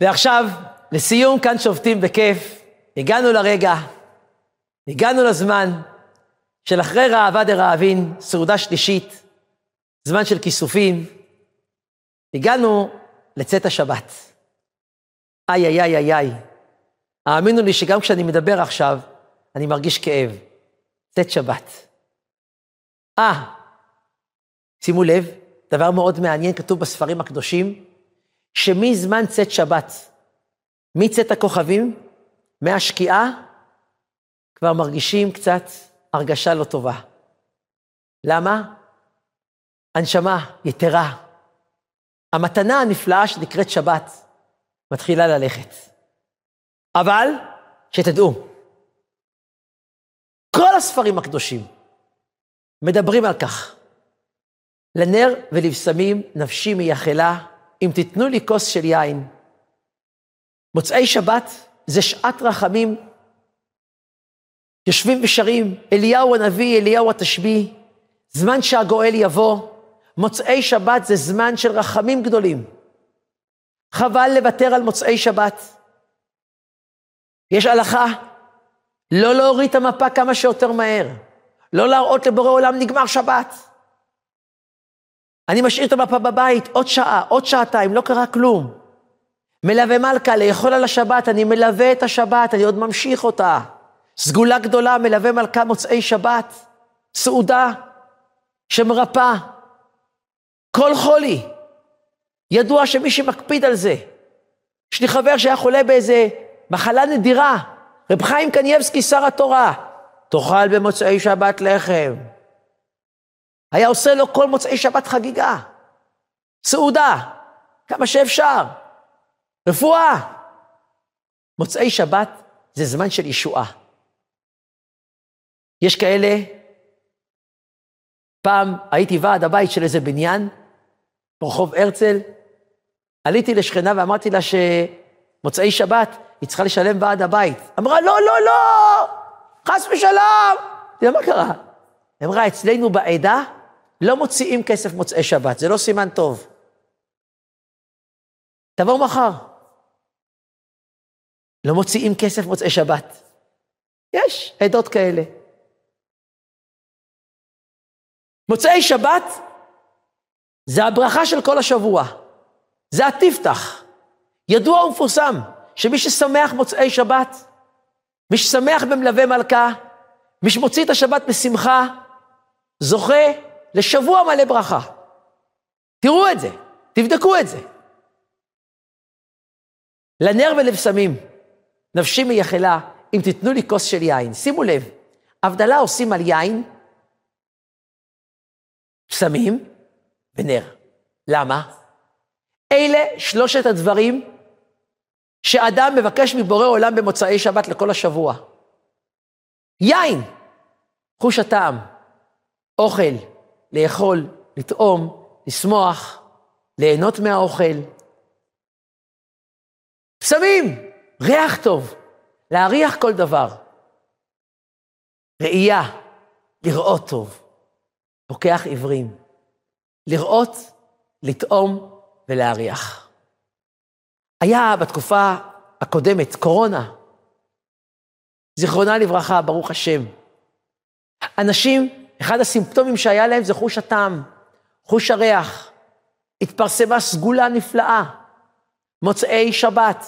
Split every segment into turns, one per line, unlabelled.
ועכשיו, לסיום, כאן שובתים בכיף, הגענו לרגע, הגענו לזמן של אחרי ראווה דרעבין, סעודה שלישית, זמן של כיסופים, הגענו לצאת השבת. איי, איי, איי, איי, איי. האמינו לי שגם כשאני מדבר עכשיו, אני מרגיש כאב. צאת שבת. אה, שימו לב, דבר מאוד מעניין, כתוב בספרים הקדושים, שמזמן צאת שבת, מצאת הכוכבים, מהשקיעה, כבר מרגישים קצת הרגשה לא טובה. למה? הנשמה יתרה. המתנה הנפלאה שנקראת שבת מתחילה ללכת. אבל, שתדעו, כל הספרים הקדושים מדברים על כך. לנר ולבשמים נפשי מייחלה, אם תיתנו לי כוס של יין. מוצאי שבת זה שעת רחמים. יושבים ושרים, אליהו הנביא, אליהו התשבי, זמן שהגואל יבוא. מוצאי שבת זה זמן של רחמים גדולים. חבל לוותר על מוצאי שבת. יש הלכה, לא להוריד את המפה כמה שיותר מהר. לא להראות לבורא עולם נגמר שבת. אני משאיר את המפה בבית עוד שעה, עוד שעתיים, לא קרה כלום. מלווה מלכה, לאכול על השבת, אני מלווה את השבת, אני עוד ממשיך אותה. סגולה גדולה, מלווה מלכה מוצאי שבת, סעודה שמרפאה. כל חולי. ידוע שמי שמקפיד על זה, יש לי חבר שהיה חולה באיזה מחלה נדירה, רב חיים קנייבסקי, שר התורה, תאכל במוצאי שבת לחם. היה עושה לו כל מוצאי שבת חגיגה, סעודה, כמה שאפשר, רפואה. מוצאי שבת זה זמן של ישועה. יש כאלה, פעם הייתי ועד הבית של איזה בניין, ברחוב הרצל, עליתי לשכנה ואמרתי לה שמוצאי שבת היא צריכה לשלם ועד הבית. אמרה, לא, לא, לא, חס ושלום. תראה, מה קרה? אמרה, אצלנו בעדה לא מוציאים כסף מוצאי שבת, זה לא סימן טוב. תבואו מחר. לא מוציאים כסף מוצאי שבת. יש עדות כאלה. מוצאי שבת זה הברכה של כל השבוע. זה התפתח. ידוע ומפורסם שמי ששמח מוצאי שבת, מי ששמח במלווה מלכה, מי שמוציא את השבת בשמחה, זוכה לשבוע מלא ברכה. תראו את זה, תבדקו את זה. לנר ולבשמים, נפשי מייחלה, אם תיתנו לי כוס של יין. שימו לב, הבדלה עושים על יין, בשמים ונר. למה? אלה שלושת הדברים שאדם מבקש מבורא עולם במוצאי שבת לכל השבוע. יין, חוש הטעם, אוכל, לאכול, לטעום, לשמוח, ליהנות מהאוכל. פסמים, ריח טוב, להריח כל דבר. ראייה, לראות טוב, פוקח עיוורים. לראות, לטעום ולהריח. היה בתקופה הקודמת, קורונה, זיכרונה לברכה, ברוך השם. אנשים, אחד הסימפטומים שהיה להם זה חוש הטעם, חוש הריח. התפרסמה סגולה נפלאה, מוצאי שבת,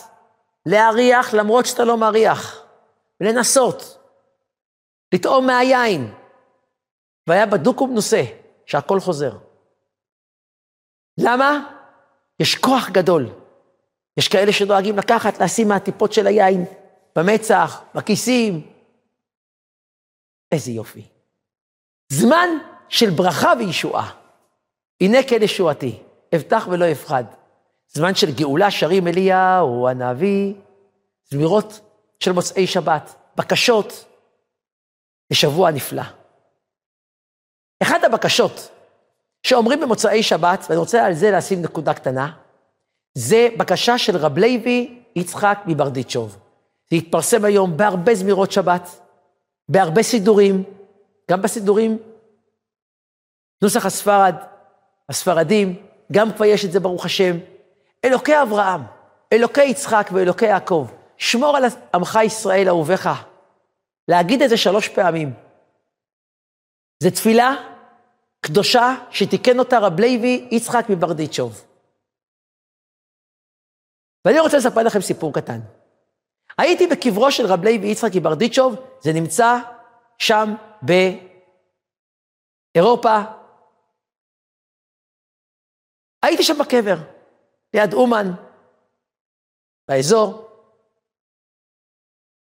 להריח למרות שאתה לא מריח, לנסות, לטעום מהיין. והיה בדוק ומנוסה שהכל חוזר. למה? יש כוח גדול. יש כאלה שדואגים לקחת, לשים מהטיפות של היין, במצח, בכיסים. איזה יופי. זמן של ברכה וישועה. הנה כן ישועתי, אבטח ולא אפחד. זמן של גאולה שרים אליהו, הנביא, זמירות של מוצאי שבת, בקשות לשבוע נפלא. אחת הבקשות שאומרים במוצאי שבת, ואני רוצה על זה לשים נקודה קטנה, זה בקשה של רב לוי יצחק מברדיצ'וב. זה התפרסם היום בהרבה זמירות שבת, בהרבה סידורים, גם בסידורים, נוסח הספרד, הספרדים, גם כבר יש את זה ברוך השם. אלוקי אברהם, אלוקי יצחק ואלוקי יעקב, שמור על עמך ישראל אהוביך. להגיד את זה שלוש פעמים. זו תפילה קדושה שתיקן אותה רב לוי יצחק מברדיצ'וב. ואני רוצה לספר לכם סיפור קטן. הייתי בקברו של רב לוי יצחק מברדיצ'וב, זה נמצא שם באירופה. הייתי שם בקבר, ליד אומן, באזור.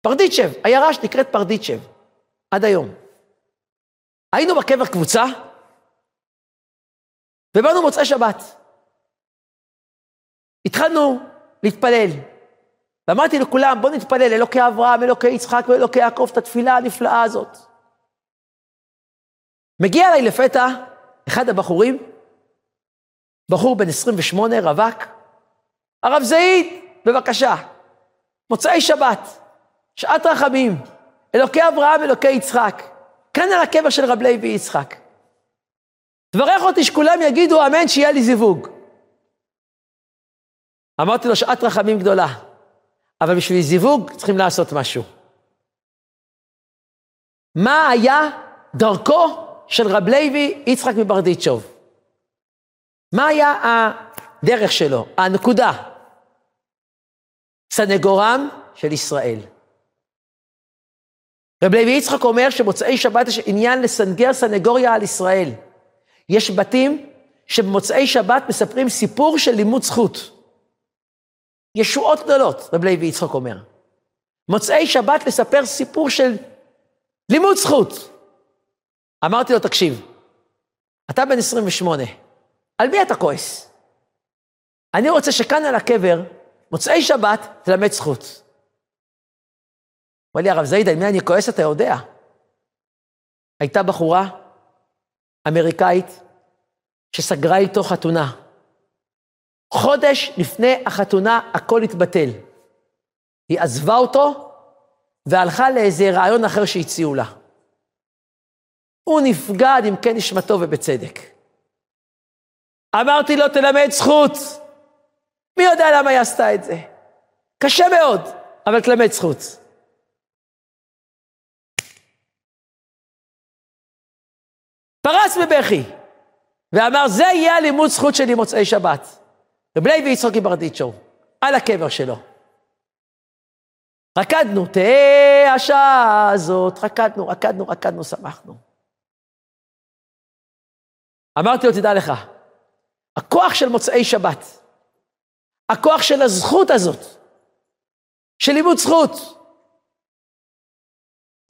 פרדיצ'ב, עיירה שנקראת פרדיצ'ב, עד היום. היינו בקבר קבוצה, ובאנו מוצאי שבת. התחלנו להתפלל. ואמרתי לכולם, בואו נתפלל, אלוקי אברהם, אלוקי יצחק ואלוקי יעקב, את התפילה הנפלאה הזאת. מגיע אליי לפתע אחד הבחורים, בחור בן 28, רווק, הרב זעיד, בבקשה, מוצאי שבת, שעת רחמים, אלוקי אברהם, אלוקי יצחק, כאן על הקבר של רב לוי יצחק. תברך אותי שכולם יגידו אמן שיהיה לי זיווג. אמרתי לו, שעת רחמים גדולה, אבל בשביל זיווג צריכים לעשות משהו. מה היה דרכו של רב לוי יצחק מברדיצ'וב? מה היה הדרך שלו, הנקודה? סנגורם של ישראל. רב לוי יצחק אומר שמוצאי שבת יש עניין לסנגר סנגוריה על ישראל. יש בתים שבמוצאי שבת מספרים סיפור של לימוד זכות. ישועות גדולות, רב לוי יצחק אומר. מוצאי שבת לספר סיפור של לימוד זכות. אמרתי לו, תקשיב, אתה בן 28, על מי אתה כועס? אני רוצה שכאן על הקבר, מוצאי שבת, תלמד זכות. אמר לי, הרב זעיד, על מי אני כועס, אתה יודע. הייתה בחורה אמריקאית שסגרה איתו חתונה. חודש לפני החתונה הכל התבטל. היא עזבה אותו והלכה לאיזה רעיון אחר שהציעו לה. הוא נפגע עם כן נשמתו ובצדק. אמרתי לו, תלמד זכות. מי יודע למה היא עשתה את זה? קשה מאוד, אבל תלמד זכות. פרץ בבכי, ואמר, זה יהיה הלימוד זכות שלי מוצאי שבת. רב לוי יצחקי ברדיצ'וב, על הקבר שלו. רקדנו, תהא השעה הזאת, רקדנו, רקדנו, רקדנו, שמחנו. אמרתי לו, תדע לך, הכוח של מוצאי שבת, הכוח של הזכות הזאת, של לימוד זכות,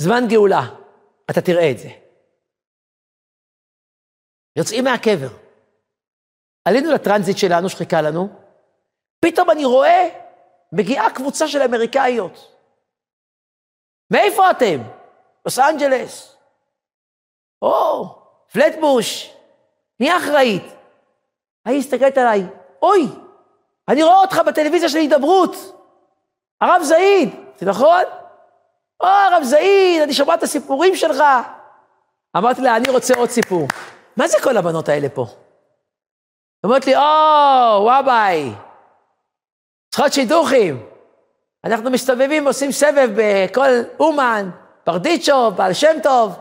זמן גאולה, אתה תראה את זה. יוצאים מהקבר. עלינו לטרנזיט שלנו, שחיכה לנו, פתאום אני רואה, מגיעה קבוצה של אמריקאיות. מאיפה אתם? לוס אנג'לס. או, פלטבוש, מי אחראית? היא הסתכלת עליי, אוי, אני רואה אותך בטלוויזיה של הידברות, הרב זעיד, זה נכון? או, הרב זעיד, אני שומע את הסיפורים שלך. אמרתי לה, אני רוצה עוד סיפור. מה זה כל הבנות האלה פה? אומרת לי, או, וואביי, צריכות שידוכים. אנחנו מסתובבים ועושים סבב בכל אומן, ברדיצ'וב, בעל שם טוב,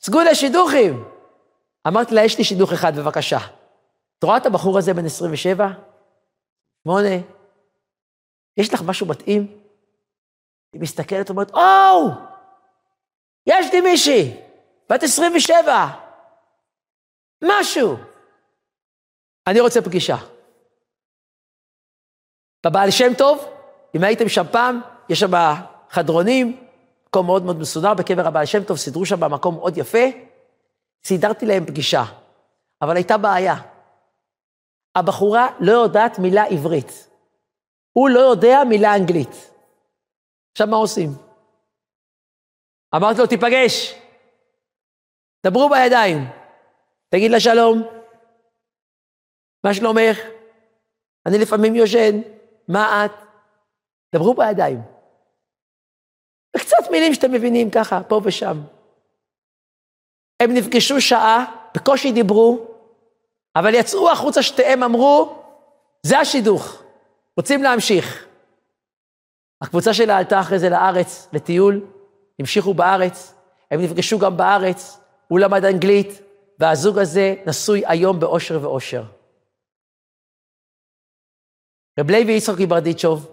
סגו שידוכים. אמרתי לה, יש לי שידוך אחד, בבקשה. את רואה את הבחור הזה בן 27? שמונה? יש לך משהו מתאים? היא מסתכלת ואומרת, או, יש לי מישהי, בת 27, משהו. אני רוצה פגישה. בבעל שם טוב, אם הייתם שם פעם, יש שם חדרונים, מקום מאוד מאוד מסודר בקבר הבעל שם טוב, סידרו שם מקום מאוד יפה, סידרתי להם פגישה. אבל הייתה בעיה. הבחורה לא יודעת מילה עברית. הוא לא יודע מילה אנגלית. עכשיו מה עושים? אמרתי לו, תיפגש, דברו בידיים, תגיד לה שלום, מה שלומך? אני לפעמים יושן, מה את? דברו בידיים. וקצת מילים שאתם מבינים ככה, פה ושם. הם נפגשו שעה, בקושי דיברו, אבל יצאו החוצה שתיהם אמרו, זה השידוך. רוצים להמשיך. הקבוצה שלה עלתה אחרי זה לארץ, לטיול, המשיכו בארץ, הם נפגשו גם בארץ, הוא למד אנגלית, והזוג הזה נשוי היום באושר ואושר. רב לוי יצחק מברדיצ'וב,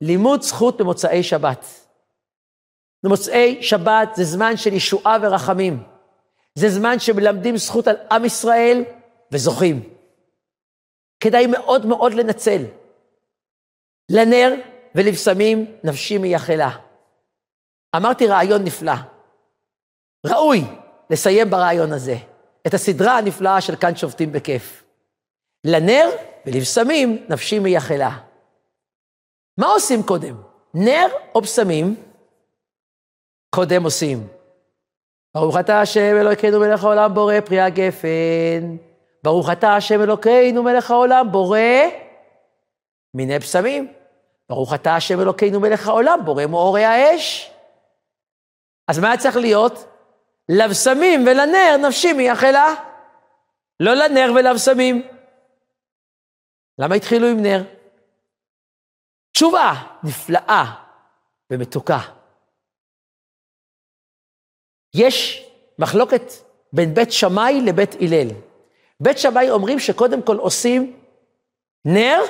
לימוד זכות במוצאי שבת. במוצאי שבת זה זמן של ישועה ורחמים. זה זמן שמלמדים זכות על עם ישראל וזוכים. כדאי מאוד מאוד לנצל. לנר ולבשמים נפשי מייחלה. אמרתי רעיון נפלא. ראוי לסיים ברעיון הזה את הסדרה הנפלאה של כאן שובתים בכיף. לנר ולבשמים נפשי מייחלה. מה עושים קודם? נר או בשמים? קודם עושים. ברוך אתה השם אלוקינו מלך העולם בורא פרי הגפן. ברוך אתה השם אלוקינו מלך העולם בורא מיני בשמים. ברוך אתה השם אלוקינו מלך העולם בורא מאורי האש. אז מה צריך להיות? לבשמים ולנר נפשי מייחלה. לא לנר ולבשמים. למה התחילו עם נר? תשובה נפלאה ומתוקה. יש מחלוקת בין בית שמאי לבית הלל. בית שמאי אומרים שקודם כל עושים נר,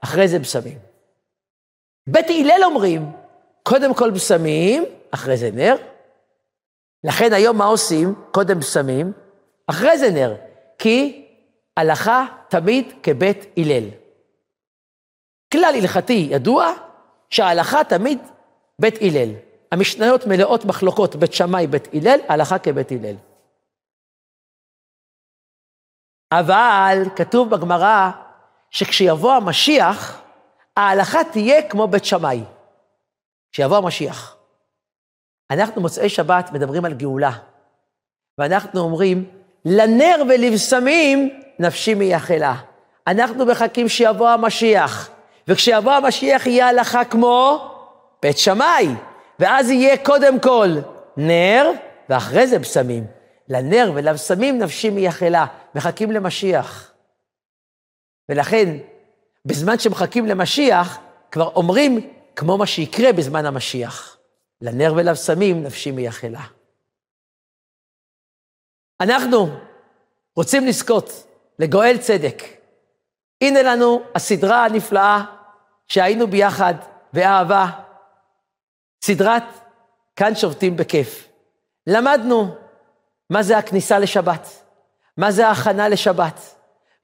אחרי זה בשמים. בית הלל אומרים, קודם כל בשמים, אחרי זה נר. לכן היום מה עושים? קודם בשמים, אחרי זה נר. כי הלכה תמיד כבית הלל. כלל הלכתי ידוע שההלכה תמיד בית הלל. המשניות מלאות מחלוקות בית שמאי, בית הלל, הלכה כבית הלל. אבל כתוב בגמרא שכשיבוא המשיח, ההלכה תהיה כמו בית שמאי. כשיבוא המשיח. אנחנו מוצאי שבת מדברים על גאולה, ואנחנו אומרים, לנר ולבשמים נפשי מייחלה. אנחנו מחכים שיבוא המשיח, וכשיבוא המשיח יהיה הלכה כמו בית שמאי, ואז יהיה קודם כל נר, ואחרי זה בשמים. לנר ולבשמים נפשי מייחלה, מחכים למשיח. ולכן, בזמן שמחכים למשיח, כבר אומרים כמו מה שיקרה בזמן המשיח. לנר ולבשמים נפשי מייחלה. אנחנו רוצים לזכות לגואל צדק. הנה לנו הסדרה הנפלאה שהיינו ביחד באהבה, סדרת כאן שובתים בכיף. למדנו מה זה הכניסה לשבת, מה זה ההכנה לשבת,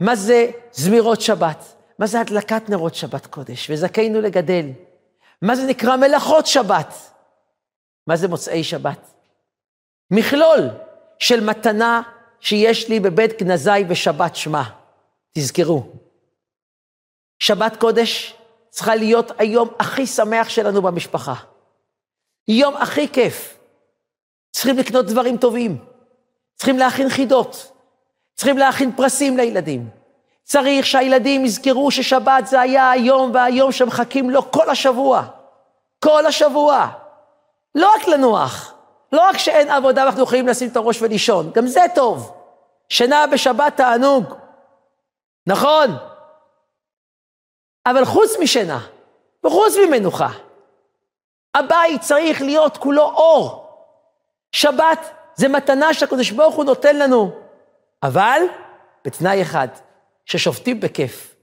מה זה זמירות שבת, מה זה הדלקת נרות שבת קודש, וזכינו לגדל, מה זה נקרא מלאכות שבת, מה זה מוצאי שבת. מכלול של מתנה שיש לי בבית גנזי ושבת שמע. תזכרו, שבת קודש צריכה להיות היום הכי שמח שלנו במשפחה. יום הכי כיף. צריכים לקנות דברים טובים, צריכים להכין חידות, צריכים להכין פרסים לילדים. צריך שהילדים יזכרו ששבת זה היה היום והיום שמחכים לו כל השבוע. כל השבוע. לא רק לנוח, לא רק שאין עבודה ואנחנו יכולים לשים את הראש ולישון, גם זה טוב. שינה בשבת תענוג. נכון. אבל חוץ משינה, וחוץ ממנוחה, הבית צריך להיות כולו אור. שבת זה מתנה שהקדוש ברוך הוא נותן לנו, אבל בתנאי אחד, ששופטים בכיף.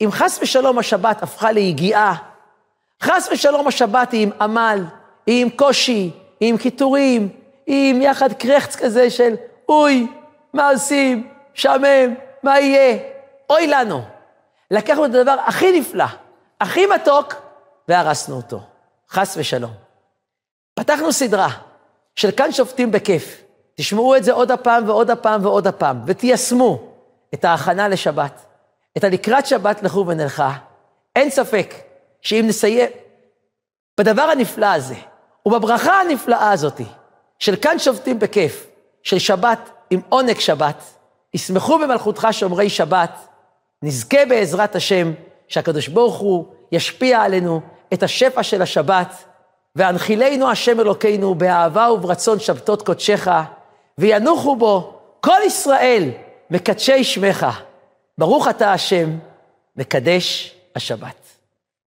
אם חס ושלום השבת הפכה ליגיעה, חס ושלום השבת היא עם עמל, היא עם קושי, היא עם קיטורים, היא עם יחד קרחץ כזה של אוי, מה עושים, משעמם, מה יהיה? אוי לנו. לקחנו את הדבר הכי נפלא, הכי מתוק, והרסנו אותו. חס ושלום. פתחנו סדרה של כאן שופטים בכיף. תשמעו את זה עוד הפעם ועוד הפעם ועוד הפעם, ותיישמו את ההכנה לשבת, את הלקראת שבת לכו ונלכה. אין ספק שאם נסיים בדבר הנפלא הזה, ובברכה הנפלאה הזאת, של כאן שובתים בכיף, של שבת עם עונג שבת, ישמחו במלכותך שומרי שבת, נזכה בעזרת השם שהקדוש ברוך הוא ישפיע עלינו את השפע של השבת, והנחילנו השם אלוקינו באהבה וברצון שבתות קודשך, וינוחו בו כל ישראל מקדשי שמך. ברוך אתה השם, מקדש השבת.